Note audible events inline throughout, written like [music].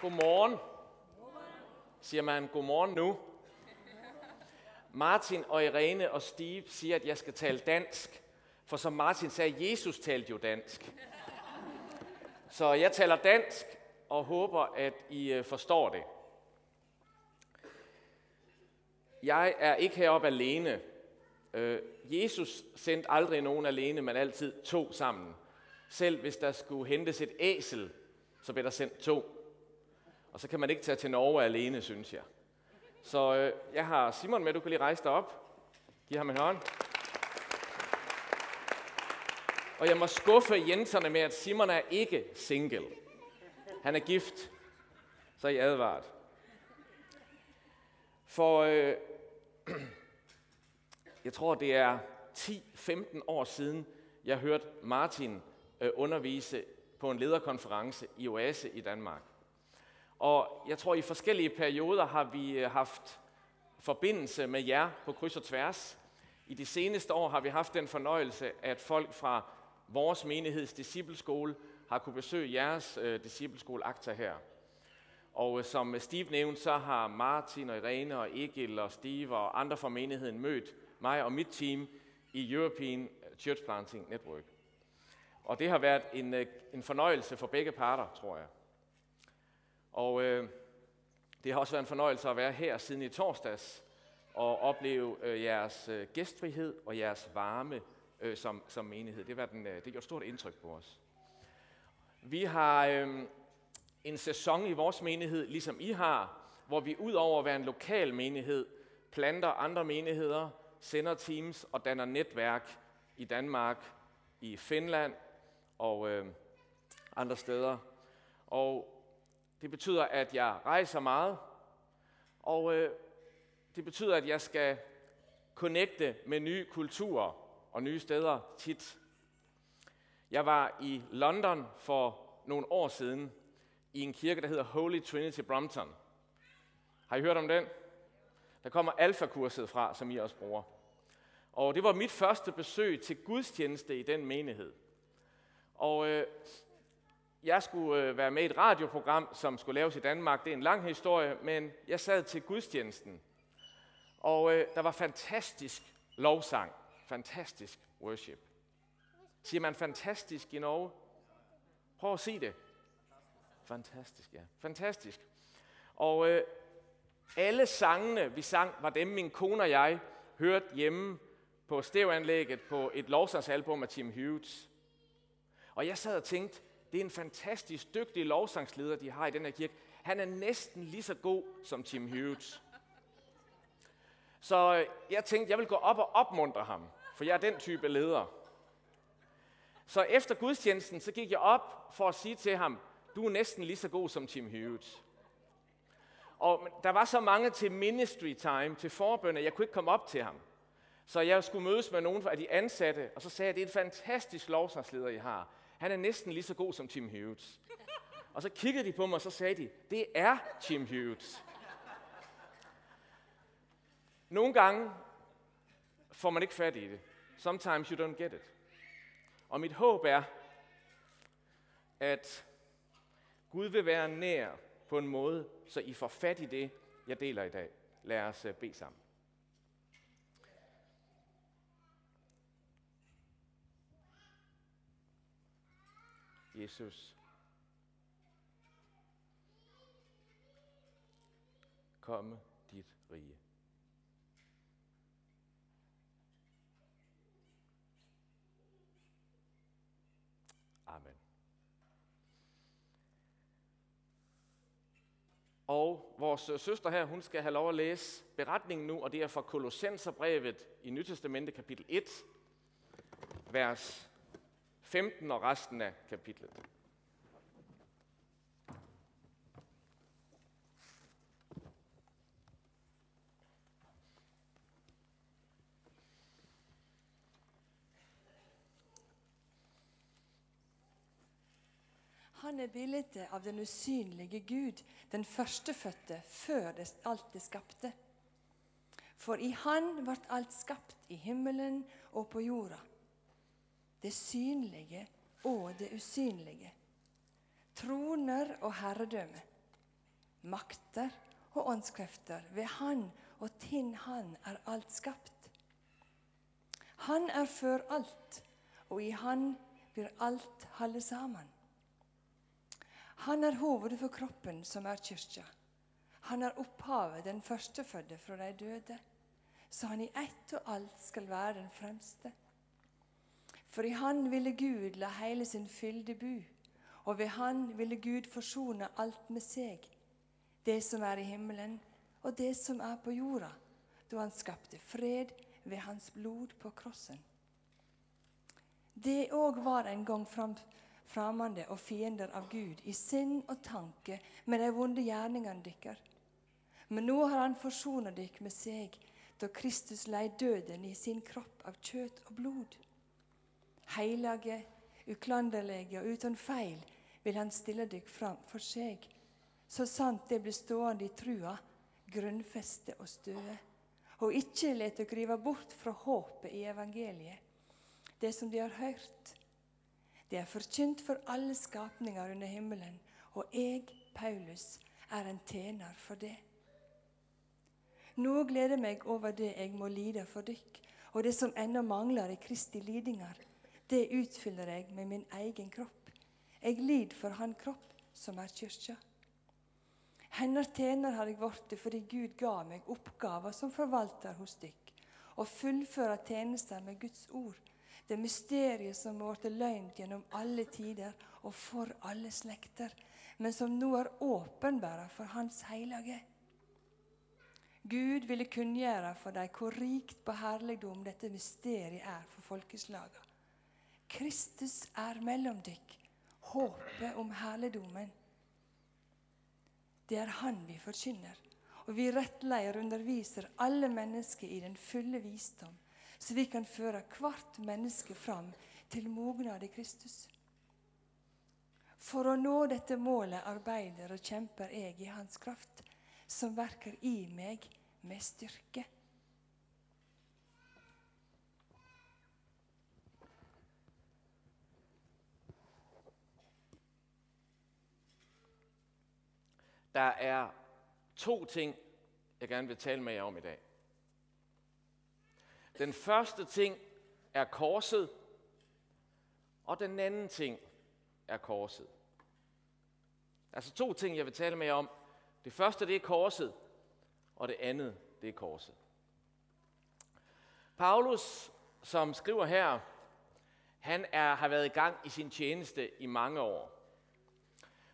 Godmorgen. Siger man godmorgen nu? Martin og Irene og Steve siger, at jeg skal tale dansk. For som Martin sagde, Jesus talte jo dansk. Så jeg taler dansk og håber, at I øh, forstår det. Jeg er ikke heroppe alene. Øh, Jesus sendte aldrig nogen alene, men altid to sammen. Selv hvis der skulle hentes et æsel, så blev der sendt to. Og så kan man ikke tage til Norge alene, synes jeg. Så øh, jeg har Simon med, du kan lige rejse dig op. Giv ham en hånd. Og jeg må skuffe Jenserne med, at Simon er ikke single. Han er gift. Så er I advaret. For øh, [clears throat] jeg tror, det er 10-15 år siden, jeg hørte Martin øh, undervise på en lederkonference i Oase i Danmark. Og jeg tror, i forskellige perioder har vi øh, haft forbindelse med jer på kryds og tværs. I de seneste år har vi haft den fornøjelse, at folk fra vores menigheds discipleskole har kunne besøge jeres øh, discipleskole Akta her. Og øh, som Steve nævnte, så har Martin og Irene og Egil og Steve og andre fra menigheden mødt mig og mit team i European Church Planting Network. Og det har været en, øh, en fornøjelse for begge parter, tror jeg. Og øh, det har også været en fornøjelse at være her siden i torsdags og opleve øh, jeres øh, gæstfrihed og jeres varme øh, som, som menighed. Det, har den, øh, det gjort stort indtryk på os. Vi har øh, en sæson i vores menighed, ligesom I har, hvor vi ud over at være en lokal menighed, planter andre menigheder, sender teams og danner netværk i Danmark, i Finland og øh, andre steder. Og det betyder, at jeg rejser meget, og øh, det betyder, at jeg skal connecte med nye kulturer og nye steder tit. Jeg var i London for nogle år siden i en kirke, der hedder Holy Trinity Brompton. Har I hørt om den? Der kommer alfakurset fra, som I også bruger. Og det var mit første besøg til gudstjeneste i den menighed. Og øh, jeg skulle øh, være med i et radioprogram, som skulle laves i Danmark. Det er en lang historie, men jeg sad til gudstjenesten. Og øh, der var fantastisk lovsang. Fantastisk worship. Siger man fantastisk i Norge? Prøv at sige det. Fantastisk, ja. Fantastisk. Og øh, alle sangene, vi sang, var dem, min kone og jeg hørte hjemme på stereoanlægget på et lovsangsalbum af Tim Hughes. Og jeg sad og tænkte, det er en fantastisk dygtig lovsangsleder, de har i den her kirke. Han er næsten lige så god som Tim Hughes. Så øh, jeg tænkte, jeg vil gå op og opmuntre ham, for jeg er den type leder. Så efter gudstjenesten, så gik jeg op for at sige til ham, du er næsten lige så god som Tim Hughes. Og der var så mange til ministry time, til forbønder, jeg kunne ikke komme op til ham. Så jeg skulle mødes med nogen af de ansatte, og så sagde jeg, det er en fantastisk lovsangsleder, I har. Han er næsten lige så god som Tim Hughes. Og så kiggede de på mig, og så sagde de, det er Tim Hughes. Nogle gange får man ikke fat i det. Sometimes you don't get it. Og mit håb er, at Gud vil være nær på en måde, så I får fat i det, jeg deler i dag. Lad os øh, bede sammen. Jesus. Komme dit rige. Amen. Og vores øh, søster her, hun skal have lov at læse beretningen nu, og det er fra Kolossenserbrevet i Nytestamentet kapitel 1, vers 15 og resten af kapitlet. Han er bildet av den usynlige Gud, den førstefødte før det, alt det skapte. For i Han vart alt skapt i himmelen og på jorda det synlige og det usynlige. Troner og herredømme. makter og åndskrefter. Ved Han og til Han er alt skapt. Han er før alt, og i Han blir alt holde sammen. Han er hovedet for kroppen, som er kyrkja. Han er opphavet, den førstefødte fra de døde, så han i ett og alt skal være den fremste. For i Han ville Gud la hele sin fylde bu, og ved Han ville Gud forsone alt med seg, det som er i himmelen og det som er på jorda, da Han skapte fred ved Hans blod på krossen. Det òg var en gang fram, fremmede og fiender av Gud i sinn og tanke med de vonde gjerningene deres. Men nå har Han forsona dere med seg da Kristus lei døden i sin kropp av kjøtt og blod. Hellige, uklanderlige og uten feil vil Han stille dig fram for seg, så sant det blir stående i trua, grunnfeste og støe, og ikke let dere rive bort fra håpet i evangeliet, det som de har hørt. Det er forkynt for alle skapninger under himmelen, og jeg, Paulus, er en tjener for det. Nå gleder jeg meg over det jeg må lide for dykk, og det som ennå mangler i Kristi lidinger, det utfyller jeg med min egen kropp. Jeg lider for Han kropp, som er kyrkja. Hennes tjener har jeg blitt fordi Gud ga meg oppgaver som forvalter hos dykk, og fullfører tjenester med Guds ord, det mysteriet som har blitt løgnt gjennom alle tider og for alle slekter, men som nå er åpenbara for Hans hellige. Gud ville kunngjøre for dem hvor rikt på herligdom dette mysteriet er for folkeslagene. Kristus er mellom dykk, håpet om herligdommen. Det er Han vi forkynner, og vi rettleier og underviser alle mennesker i den fulle visdom, så vi kan føre hvert menneske fram til mognad i Kristus. For å nå dette målet arbeider og kjemper jeg i Hans kraft, som verker i meg med styrke. Der er to ting, jeg gerne vil tale med jer om i dag. Den første ting er korset, og den anden ting er korset. Altså to ting, jeg vil tale med jer om. Det første, det er korset, og det andet, det er korset. Paulus, som skriver her, han er, har været i gang i sin tjeneste i mange år.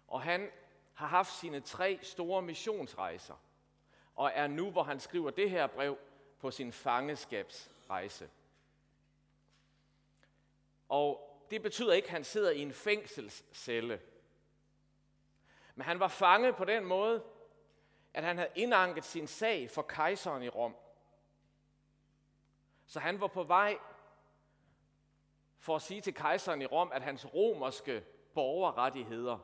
Og han har haft sine tre store missionsrejser, og er nu, hvor han skriver det her brev, på sin fangeskabsrejse. Og det betyder ikke, at han sidder i en fængselscelle. Men han var fanget på den måde, at han havde indanket sin sag for kejseren i Rom. Så han var på vej for at sige til kejseren i Rom, at hans romerske borgerrettigheder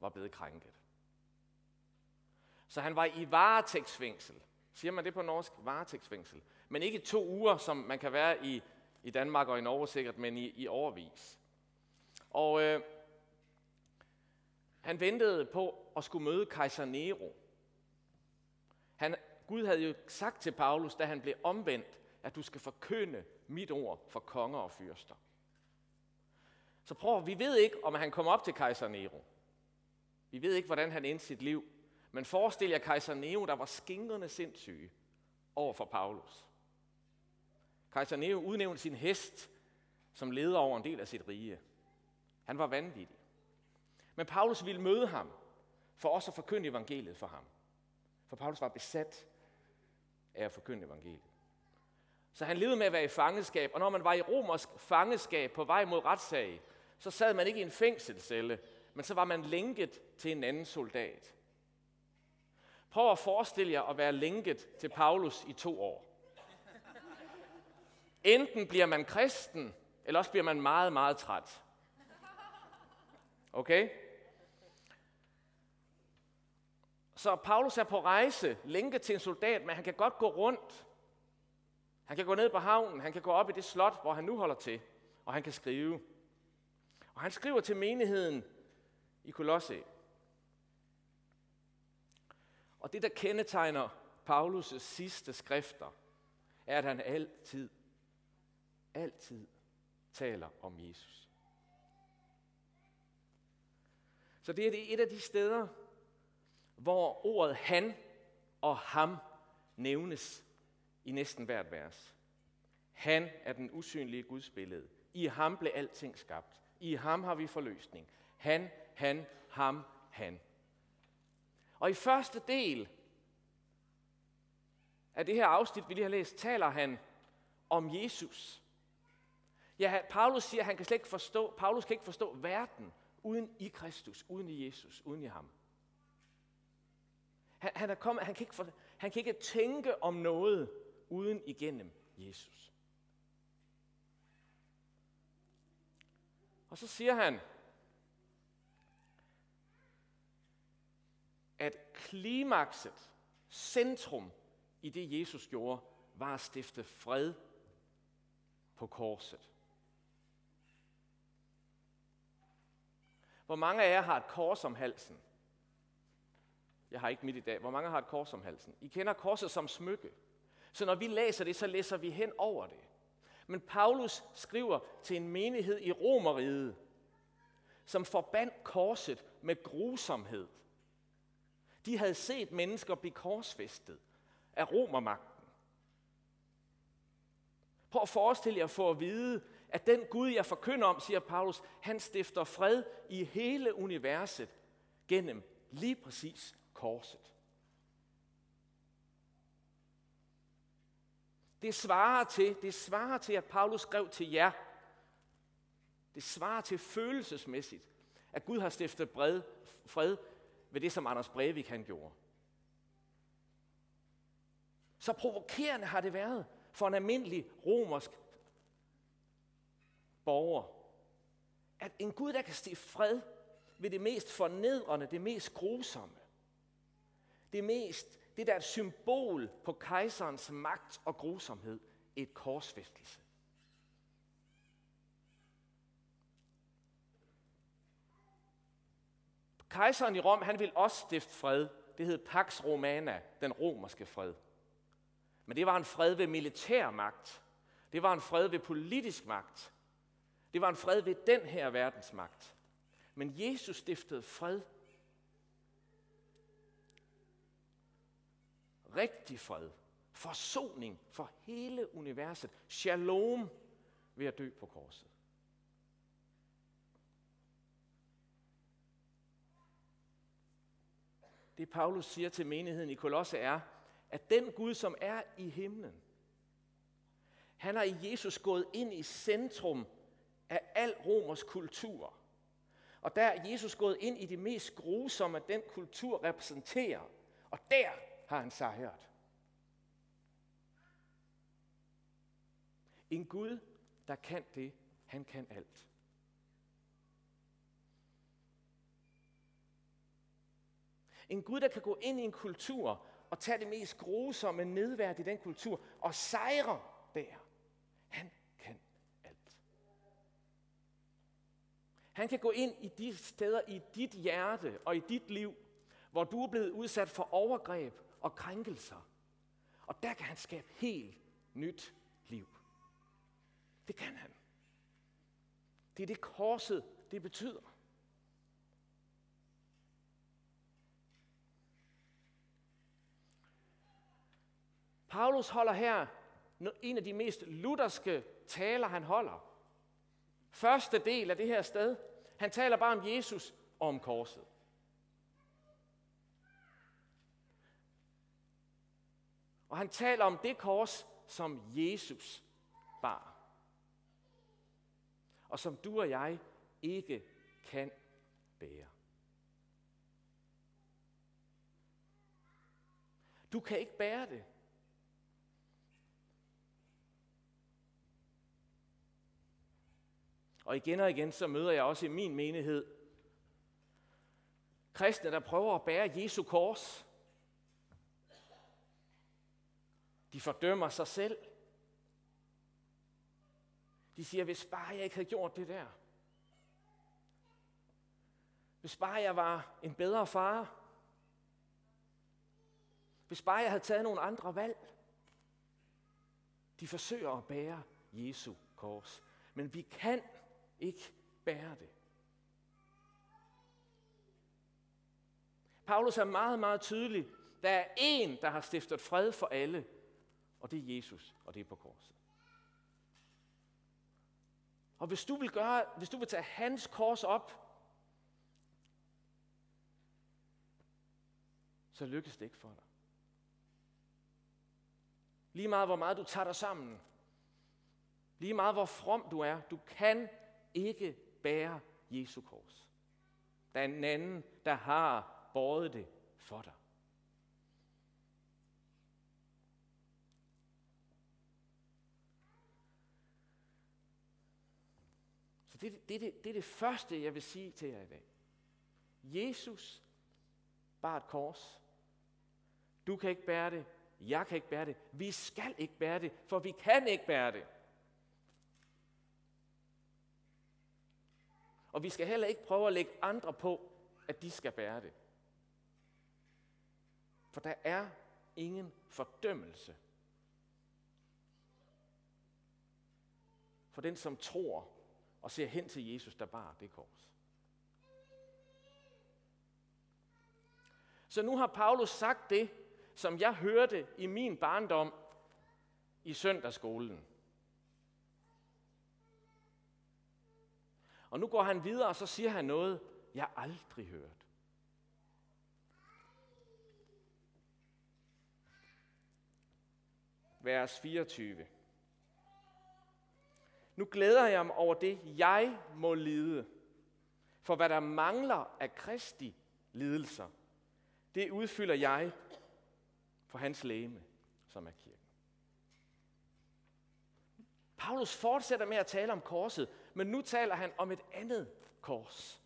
var blevet krænket. Så han var i varetægtsfængsel. Siger man det på norsk? Varetægtsfængsel. Men ikke to uger, som man kan være i, i Danmark og i Norge sikkert, men i, i overvis. Og øh, han ventede på at skulle møde kejser Nero. Han, Gud havde jo sagt til Paulus, da han blev omvendt, at du skal forkynde mit ord for konger og fyrster. Så prøv, vi ved ikke, om han kom op til kejser Nero. Vi ved ikke, hvordan han endte sit liv. Men forestil jer kejser Nero, der var skingrende sindssyg over for Paulus. Kejser Nero udnævnte sin hest som leder over en del af sit rige. Han var vanvittig. Men Paulus ville møde ham for også at forkynde evangeliet for ham. For Paulus var besat af at forkynde evangeliet. Så han levede med at være i fangeskab, og når man var i romersk fangeskab på vej mod retssag, så sad man ikke i en fængselscelle, men så var man lænket til en anden soldat. Prøv at forestille jer at være lænket til Paulus i to år. Enten bliver man kristen, eller også bliver man meget, meget træt. Okay? Så Paulus er på rejse, lænket til en soldat, men han kan godt gå rundt. Han kan gå ned på havnen, han kan gå op i det slot, hvor han nu holder til, og han kan skrive. Og han skriver til menigheden i Kolosse. Og det, der kendetegner Paulus' sidste skrifter, er, at han altid, altid taler om Jesus. Så det er et af de steder, hvor ordet han og ham nævnes i næsten hvert vers. Han er den usynlige Guds billede. I ham blev alting skabt. I ham har vi forløsning. Han, han, ham, han. Og i første del af det her afsnit, vi lige har læst, taler han om Jesus. Ja, Paulus siger, at han kan slet ikke forstå, Paulus kan ikke forstå verden uden i Kristus, uden i Jesus, uden i ham. Han, han, er kommet, han, kan ikke for, han kan ikke tænke om noget uden igennem Jesus. Og så siger han, at klimakset, centrum i det Jesus gjorde, var at stifte fred på korset. Hvor mange af jer har et kors om halsen? Jeg har ikke mit i dag. Hvor mange har et kors om halsen? I kender korset som smykke. Så når vi læser det, så læser vi hen over det. Men Paulus skriver til en menighed i Romeriet, som forbandt korset med grusomhed. De havde set mennesker blive korsfæstet af romermagten. Prøv at forestille jer at få at vide, at den Gud, jeg forkynder om, siger Paulus, han stifter fred i hele universet gennem lige præcis korset. Det svarer til, det svarer til, at Paulus skrev til jer. Det svarer til følelsesmæssigt, at Gud har stiftet bred, fred ved det, som Anders Breivik han gjorde. Så provokerende har det været for en almindelig romersk borger, at en Gud, der kan stifte fred ved det mest fornedrende, det mest grusomme, det mest, det der er et symbol på kejserens magt og grusomhed, et korsfæstelse. Kejseren i Rom, han vil også stifte fred. Det hed Pax Romana, den romerske fred. Men det var en fred ved militær magt. Det var en fred ved politisk magt. Det var en fred ved den her verdens magt. Men Jesus stiftede fred. Rigtig fred. Forsoning for hele universet. Shalom ved at dø på korset. Det Paulus siger til menigheden i Kolosse er, at den Gud, som er i himlen, han har i Jesus gået ind i centrum af al romers kultur. Og der er Jesus gået ind i det mest grusomme, den kultur repræsenterer. Og der har han sejret. En Gud, der kan det, han kan alt. En Gud, der kan gå ind i en kultur og tage det mest grusomme nedværd i den kultur og sejre der. Han kan alt. Han kan gå ind i de steder i dit hjerte og i dit liv, hvor du er blevet udsat for overgreb og krænkelser. Og der kan han skabe helt nyt liv. Det kan han. Det er det korset, det betyder. Paulus holder her en af de mest lutherske taler, han holder. Første del af det her sted. Han taler bare om Jesus og om korset. Og han taler om det kors, som Jesus bar. Og som du og jeg ikke kan bære. Du kan ikke bære det. Og igen og igen, så møder jeg også i min menighed kristne, der prøver at bære Jesu kors. De fordømmer sig selv. De siger, hvis bare jeg ikke havde gjort det der. Hvis bare jeg var en bedre far. Hvis bare jeg havde taget nogle andre valg. De forsøger at bære Jesu kors. Men vi kan ikke bære det. Paulus er meget, meget tydelig. Der er en, der har stiftet fred for alle, og det er Jesus, og det er på korset. Og hvis du vil gøre, hvis du vil tage hans kors op, så lykkes det ikke for dig. Lige meget hvor meget du tager dig sammen, lige meget hvor from du er, du kan ikke bære Jesu kors. Der er en anden, der har båret det for dig. Så det, det, det, det er det første, jeg vil sige til jer i dag. Jesus bar et kors. Du kan ikke bære det. Jeg kan ikke bære det. Vi skal ikke bære det, for vi kan ikke bære det. Og vi skal heller ikke prøve at lægge andre på, at de skal bære det. For der er ingen fordømmelse for den, som tror og ser hen til Jesus, der bar det kors. Så nu har Paulus sagt det, som jeg hørte i min barndom i søndagsskolen. Og nu går han videre, og så siger han noget, jeg aldrig hørt. Vers 24. Nu glæder jeg mig over det, jeg må lide. For hvad der mangler af Kristi lidelser, det udfylder jeg for hans læme, som er kirken. Paulus fortsætter med at tale om korset, men nu taler han om et andet kors.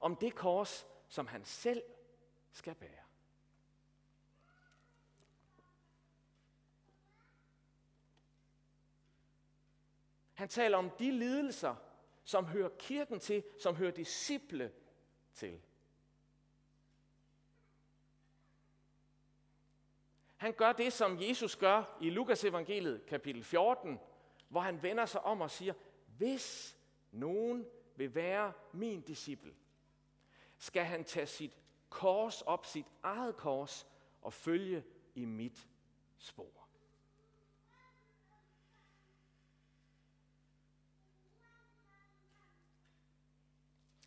Om det kors, som han selv skal bære. Han taler om de lidelser, som hører kirken til, som hører disciple til. Han gør det, som Jesus gør i Lukas evangeliet kapitel 14, hvor han vender sig om og siger, hvis nogen vil være min disciple, skal han tage sit kors op, sit eget kors, og følge i mit spor.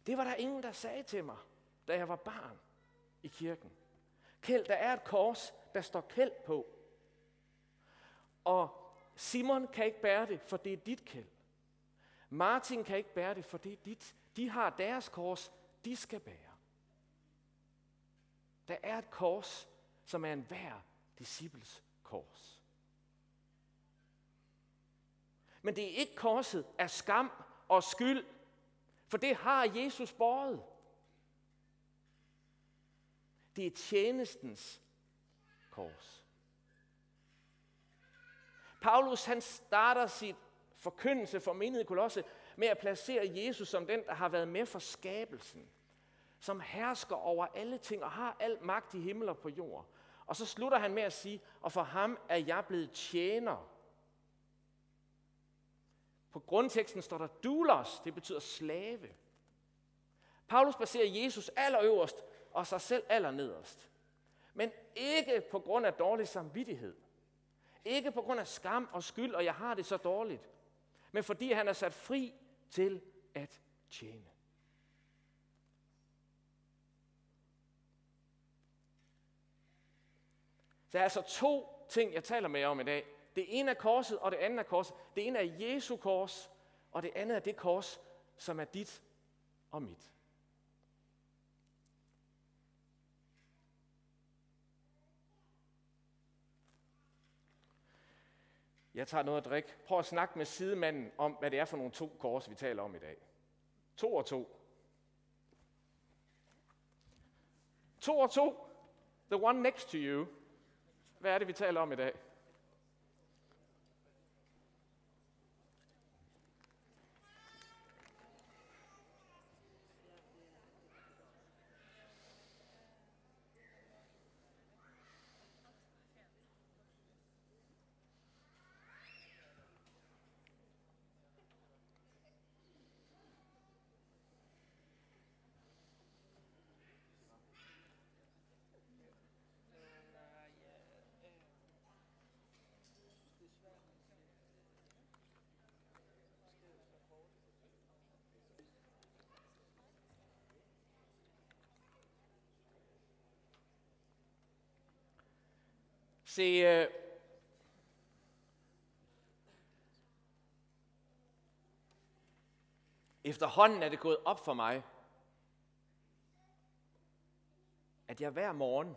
Det var der ingen, der sagde til mig, da jeg var barn i kirken. Kæld, der er et kors, der står kæld på. Og Simon kan ikke bære det, for det er dit kæld. Martin kan ikke bære det, for det er dit. De har deres kors, de skal bære. Der er et kors, som er en hver disciples kors. Men det er ikke korset af skam og skyld for det har Jesus båret. Det er tjenestens kors. Paulus han starter sit forkyndelse for menighed Kolosse med at placere Jesus som den, der har været med for skabelsen. Som hersker over alle ting og har al magt i himmel og på jord. Og så slutter han med at sige, og for ham er jeg blevet tjener på grundteksten står der doulos, det betyder slave. Paulus baserer Jesus allerøverst og sig selv allernederst. Men ikke på grund af dårlig samvittighed. Ikke på grund af skam og skyld, og jeg har det så dårligt. Men fordi han er sat fri til at tjene. Der er altså to ting, jeg taler med jer om i dag. Det ene er korset, og det andet er korset. Det ene er Jesu kors, og det andet er det kors, som er dit og mit. Jeg tager noget at drikke. Prøv at snakke med sidemanden om, hvad det er for nogle to kors, vi taler om i dag. To og to. To og to. The one next to you. Hvad er det, vi taler om i dag? Se, øh, efterhånden er det gået op for mig, at jeg hver morgen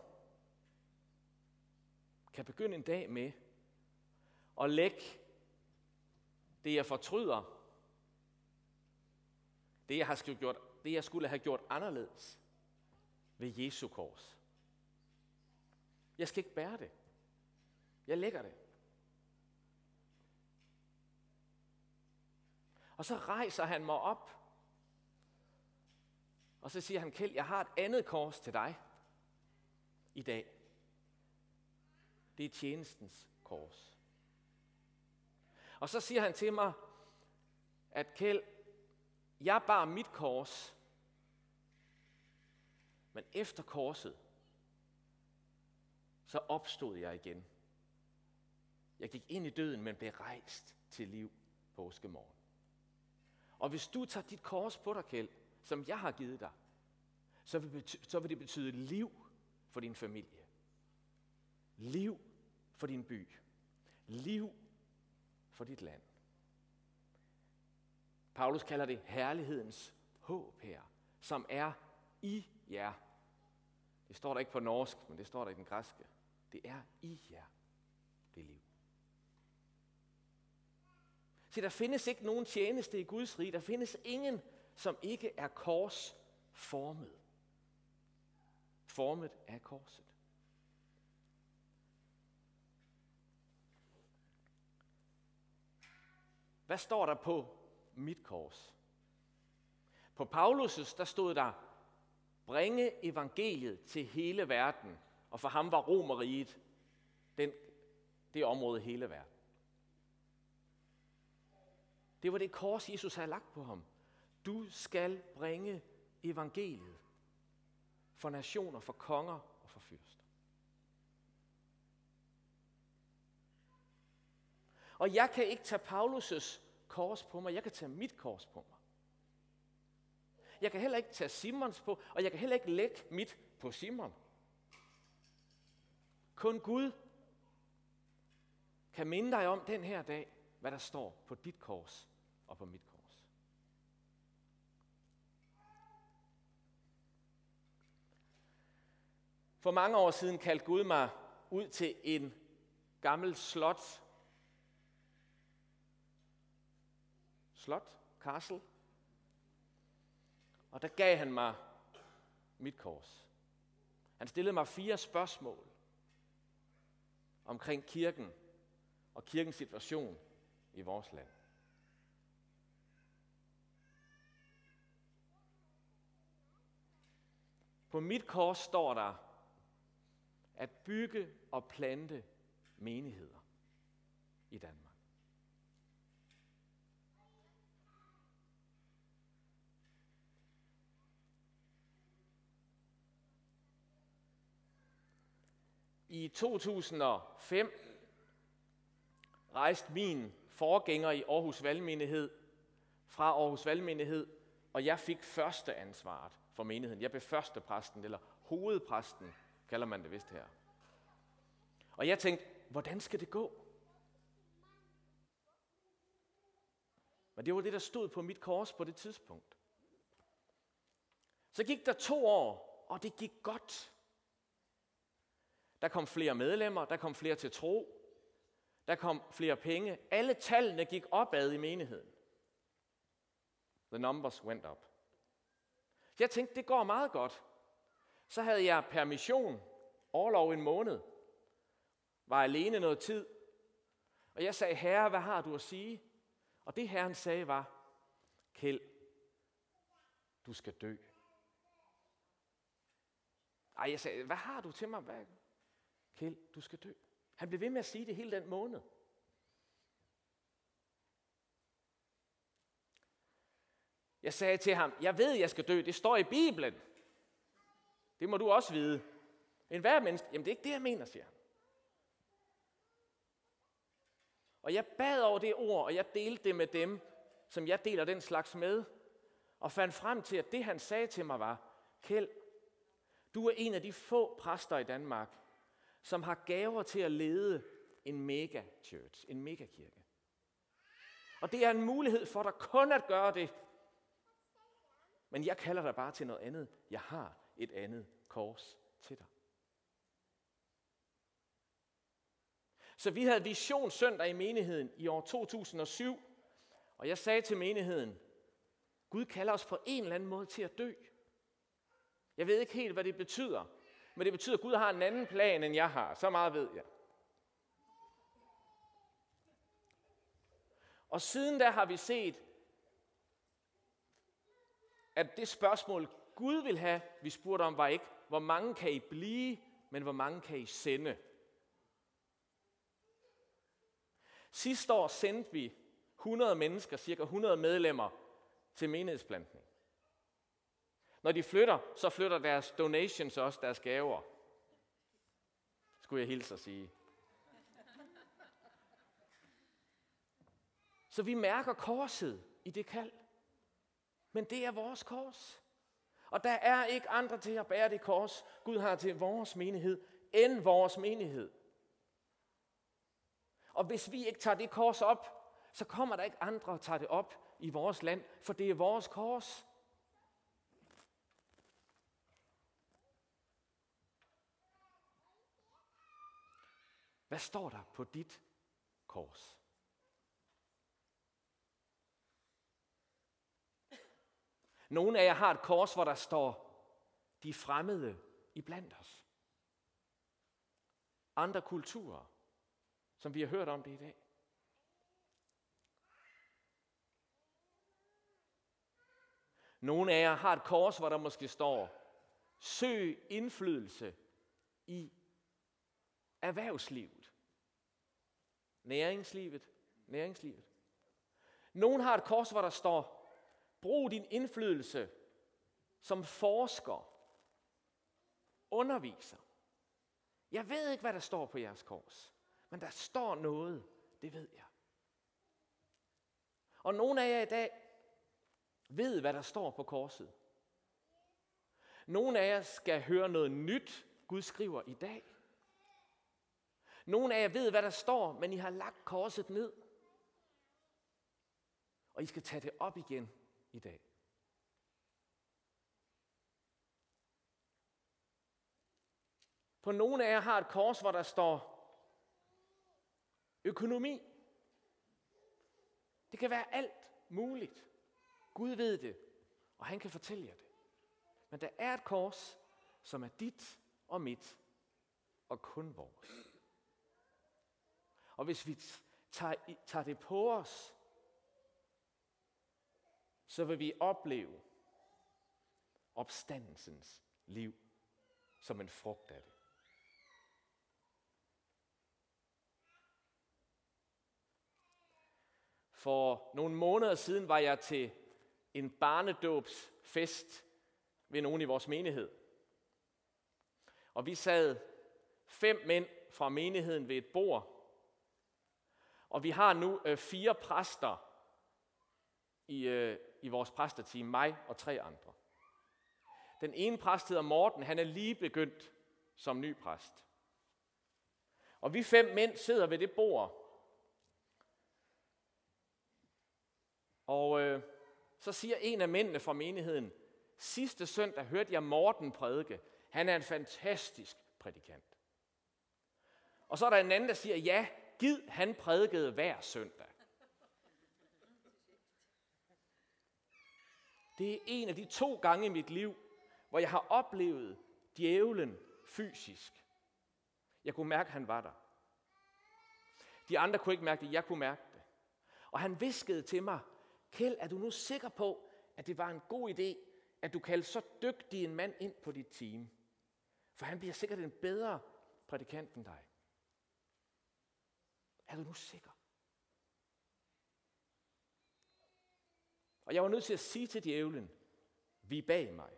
kan begynde en dag med at lægge det, jeg fortryder, det, jeg, har skulle gjort, det, jeg skulle have gjort anderledes ved Jesu kors. Jeg skal ikke bære det. Jeg lægger det. Og så rejser han mig op. Og så siger han, Kjeld, jeg har et andet kors til dig i dag. Det er tjenestens kors. Og så siger han til mig, at Kjeld, jeg bar mit kors, men efter korset, så opstod jeg igen. Jeg gik ind i døden, men blev rejst til liv påskemorgen. Og hvis du tager dit kors på dig, Kjeld, som jeg har givet dig, så vil, bety- så vil det betyde liv for din familie. Liv for din by. Liv for dit land. Paulus kalder det herlighedens håb her, som er i jer. Det står der ikke på norsk, men det står der i den græske. Det er i jer, det liv. Se, der findes ikke nogen tjeneste i Guds rige. Der findes ingen, som ikke er korsformet. Formet af korset. Hvad står der på mit kors? På Paulus' der stod der, bringe evangeliet til hele verden. Og for ham var Romeriet den, det område hele verden. Det var det kors, Jesus havde lagt på ham. Du skal bringe evangeliet for nationer, for konger og for fyrster. Og jeg kan ikke tage Paulus' kors på mig, jeg kan tage mit kors på mig. Jeg kan heller ikke tage Simons på, og jeg kan heller ikke lægge mit på Simon. Kun Gud kan minde dig om den her dag, hvad der står på dit kors og på mit kors. For mange år siden kaldte Gud mig ud til en gammel slot. Slot? Castle? Og der gav han mig mit kors. Han stillede mig fire spørgsmål omkring kirken og kirkens situation i vores land. På mit kors står der at bygge og plante menigheder i Danmark. I 2005 rejste min forgænger i Aarhus Valgmenighed fra Aarhus Valgmenighed, og jeg fik første ansvaret for menigheden. Jeg blev første præsten, eller hovedpræsten, kalder man det vist her. Og jeg tænkte, hvordan skal det gå? Men det var det, der stod på mit kors på det tidspunkt. Så gik der to år, og det gik godt. Der kom flere medlemmer, der kom flere til tro, der kom flere penge. Alle tallene gik opad i menigheden. The numbers went up. Jeg tænkte, det går meget godt. Så havde jeg permission, overlov en måned, var alene noget tid. Og jeg sagde, herre, hvad har du at sige? Og det herren sagde var, Kjeld, du skal dø. Ej, jeg sagde, hvad har du til mig? Hvad? Kjeld, du skal dø. Han blev ved med at sige det hele den måned. Jeg sagde til ham, jeg ved, jeg skal dø. Det står i Bibelen. Det må du også vide. En hver menneske, jamen det er ikke det, jeg mener, siger han. Og jeg bad over det ord, og jeg delte det med dem, som jeg deler den slags med, og fandt frem til, at det han sagde til mig var, Kjeld, du er en af de få præster i Danmark, som har gaver til at lede en mega church, en megakirke. Og det er en mulighed for dig kun at gøre det. Men jeg kalder dig bare til noget andet. Jeg har et andet kors til dig. Så vi havde vision søndag i menigheden i år 2007, og jeg sagde til menigheden, Gud kalder os på en eller anden måde til at dø. Jeg ved ikke helt, hvad det betyder, men det betyder, at Gud har en anden plan, end jeg har. Så meget ved jeg. Og siden da har vi set, at det spørgsmål, Gud vil have, vi spurgte om, var ikke, hvor mange kan I blive, men hvor mange kan I sende? Sidste år sendte vi 100 mennesker, cirka 100 medlemmer, til menighedsplantning. Når de flytter, så flytter deres donations også, deres gaver. Skulle jeg hilse at sige. Så vi mærker korset i det kald. Men det er vores kors. Og der er ikke andre til at bære det kors, Gud har til vores menighed, end vores menighed. Og hvis vi ikke tager det kors op, så kommer der ikke andre og tager det op i vores land, for det er vores kors. Hvad står der på dit kors? Nogle af jer har et kors, hvor der står, de fremmede i blandt os. Andre kulturer, som vi har hørt om det i dag. Nogle af jer har et kors, hvor der måske står, søg indflydelse i erhvervslivet. Næringslivet. Næringslivet. Nogen har et kors, hvor der står, brug din indflydelse som forsker, underviser. Jeg ved ikke, hvad der står på jeres kors, men der står noget, det ved jeg. Og nogle af jer i dag ved, hvad der står på korset. Nogle af jer skal høre noget nyt, Gud skriver i dag. Nogle af jer ved, hvad der står, men I har lagt korset ned. Og I skal tage det op igen i dag. På nogle af jer har et kors, hvor der står økonomi. Det kan være alt muligt. Gud ved det, og han kan fortælle jer det. Men der er et kors, som er dit og mit, og kun vores. Og hvis vi tager, tager det på os, så vil vi opleve opstandelsens liv som en frugt af det. For nogle måneder siden var jeg til en barnedåbsfest ved nogen i vores menighed. Og vi sad fem mænd fra menigheden ved et bord. Og vi har nu øh, fire præster i, øh, i vores præsterteam, mig og tre andre. Den ene præst hedder Morten, han er lige begyndt som ny præst. Og vi fem mænd sidder ved det bord. Og øh, så siger en af mændene fra menigheden, sidste søndag hørte jeg Morten prædike. Han er en fantastisk prædikant. Og så er der en anden, der siger, ja, gid han prædikede hver søndag. Det er en af de to gange i mit liv, hvor jeg har oplevet djævlen fysisk. Jeg kunne mærke, at han var der. De andre kunne ikke mærke det, jeg kunne mærke det. Og han viskede til mig, Kjeld, er du nu sikker på, at det var en god idé, at du kaldte så dygtig en mand ind på dit team? For han bliver sikkert en bedre prædikant end dig. Er du nu sikker? Og jeg var nødt til at sige til djævlen, vi er bag mig.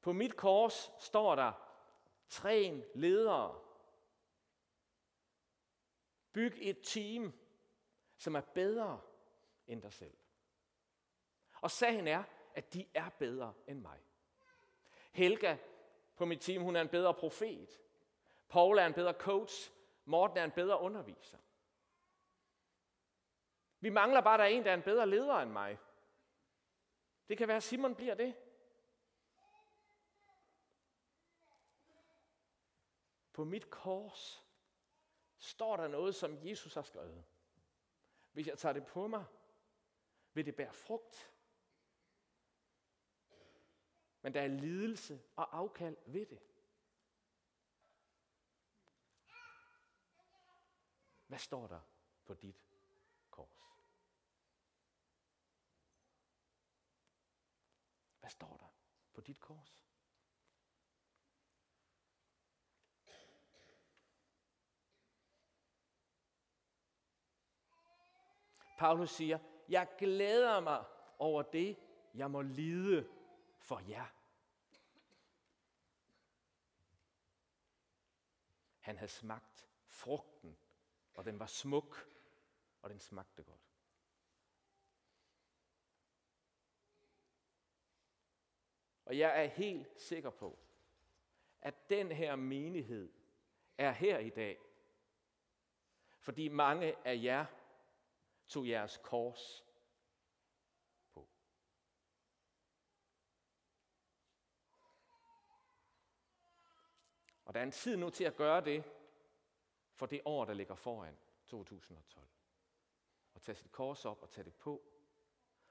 På mit kors står der, træn ledere. Byg et team, som er bedre end dig selv. Og sagen er, at de er bedre end mig. Helga på mit team, hun er en bedre profet. Paul er en bedre coach. Morten er en bedre underviser. Vi mangler bare, at der er en, der er en bedre leder end mig. Det kan være, at Simon bliver det. På mit kors står der noget, som Jesus har skrevet. Hvis jeg tager det på mig, vil det bære frugt. Men der er lidelse og afkald ved det. Hvad står der på dit kors? Hvad står der på dit kors? Paulus siger, jeg glæder mig over det, jeg må lide for jer. Han havde smagt frugten, og den var smuk, og den smagte godt. Og jeg er helt sikker på, at den her menighed er her i dag, fordi mange af jer tog jeres kors på. Og der er en tid nu til at gøre det for det år, der ligger foran 2012. Og tage sit kors op og tage det på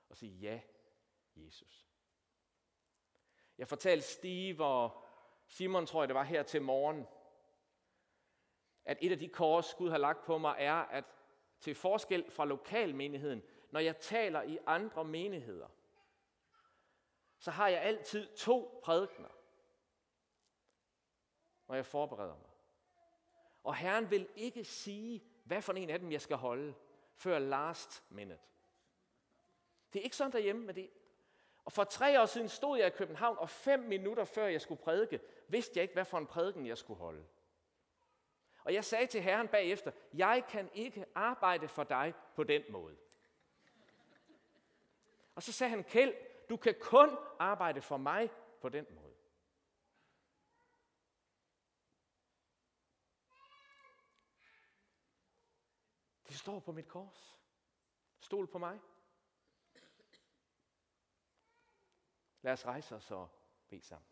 og sige ja, Jesus. Jeg fortalte Steve og Simon, tror jeg det var her til morgen, at et af de kors, Gud har lagt på mig, er, at til forskel fra lokalmenigheden, når jeg taler i andre menigheder, så har jeg altid to prædikner, når jeg forbereder mig. Og Herren vil ikke sige, hvad for en af dem jeg skal holde, før last minute. Det er ikke sådan derhjemme med det. Og for tre år siden stod jeg i København, og fem minutter før jeg skulle prædike, vidste jeg ikke, hvad for en prædiken jeg skulle holde. Og jeg sagde til Herren bagefter, jeg kan ikke arbejde for dig på den måde. Og så sagde han, Kjeld, du kan kun arbejde for mig på den måde. Det står på mit kors. Stol på mig. Lad os rejse os og bede sammen.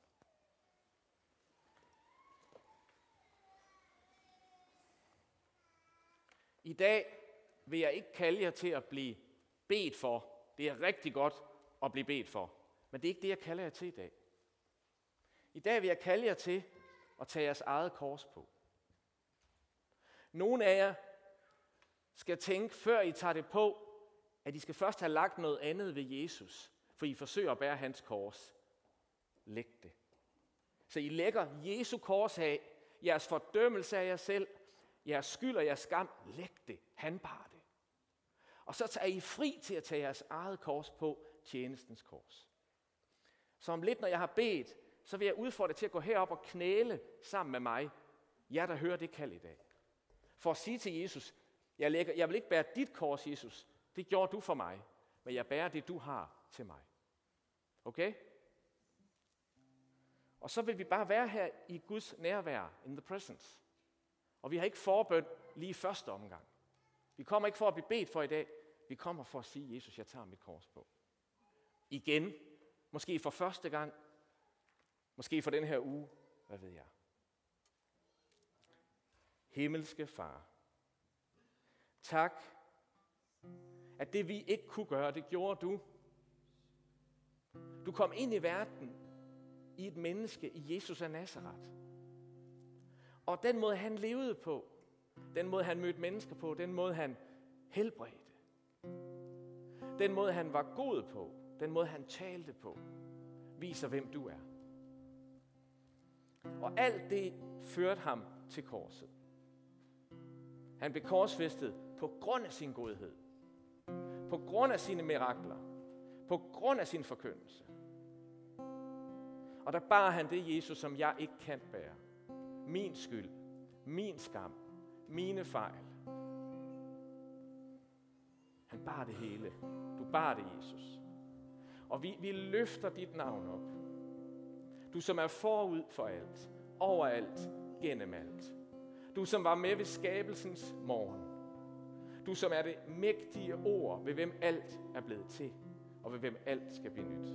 I dag vil jeg ikke kalde jer til at blive bedt for. Det er rigtig godt at blive bedt for. Men det er ikke det, jeg kalder jer til i dag. I dag vil jeg kalde jer til at tage jeres eget kors på. Nogle af jer skal tænke, før I tager det på, at I skal først have lagt noget andet ved Jesus, for I forsøger at bære hans kors. Læg det. Så I lægger Jesu kors af, jeres fordømmelse af jer selv, jeres skyld og jeres skam, læg det. Han bar det. Og så tager I fri til at tage jeres eget kors på, tjenestens kors. Så om lidt, når jeg har bedt, så vil jeg udfordre til at gå herop og knæle sammen med mig. jer der hører det kald i dag. For at sige til Jesus, jeg, lægger, jeg vil ikke bære dit kors, Jesus. Det gjorde du for mig. Men jeg bærer det, du har til mig. Okay? Og så vil vi bare være her i Guds nærvær, in the presence. Og vi har ikke forbøn lige første omgang. Vi kommer ikke for at blive bedt for i dag. Vi kommer for at sige, Jesus, jeg tager mit kors på. Igen. Måske for første gang. Måske for den her uge. Hvad ved jeg. Himmelske Far. Tak, at det vi ikke kunne gøre, det gjorde du. Du kom ind i verden i et menneske i Jesus af Nazareth. Og den måde, han levede på, den måde, han mødte mennesker på, den måde, han helbredte, den måde, han var god på, den måde, han talte på, viser, hvem du er. Og alt det førte ham til korset. Han blev korsfæstet på grund af sin godhed, på grund af sine mirakler, på grund af sin forkyndelse. Og der bar han det Jesus, som jeg ikke kan bære min skyld, min skam, mine fejl. Han bar det hele. Du bar det, Jesus. Og vi, vi løfter dit navn op. Du som er forud for alt, overalt, gennem alt. Du som var med ved skabelsens morgen. Du som er det mægtige ord, ved hvem alt er blevet til, og ved hvem alt skal blive nyt.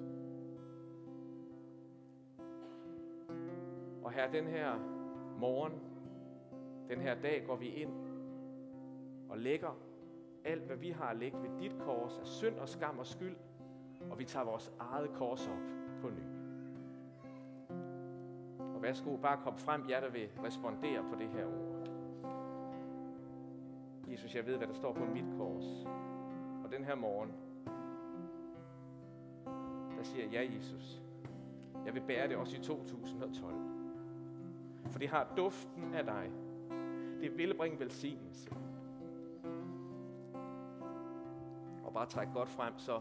Og her den her morgen, den her dag går vi ind og lægger alt, hvad vi har lægget ved dit kors af synd og skam og skyld, og vi tager vores eget kors op på ny. Og værsgo, bare kom frem, jer der vil respondere på det her ord. Jesus, jeg ved, hvad der står på mit kors. Og den her morgen, der siger jeg, ja Jesus, jeg vil bære det også i 2012. For det har duften af dig. Det vil bringe velsignelse. Og bare træk godt frem, så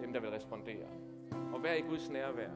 dem, der vil respondere. Og vær i Guds nærvær.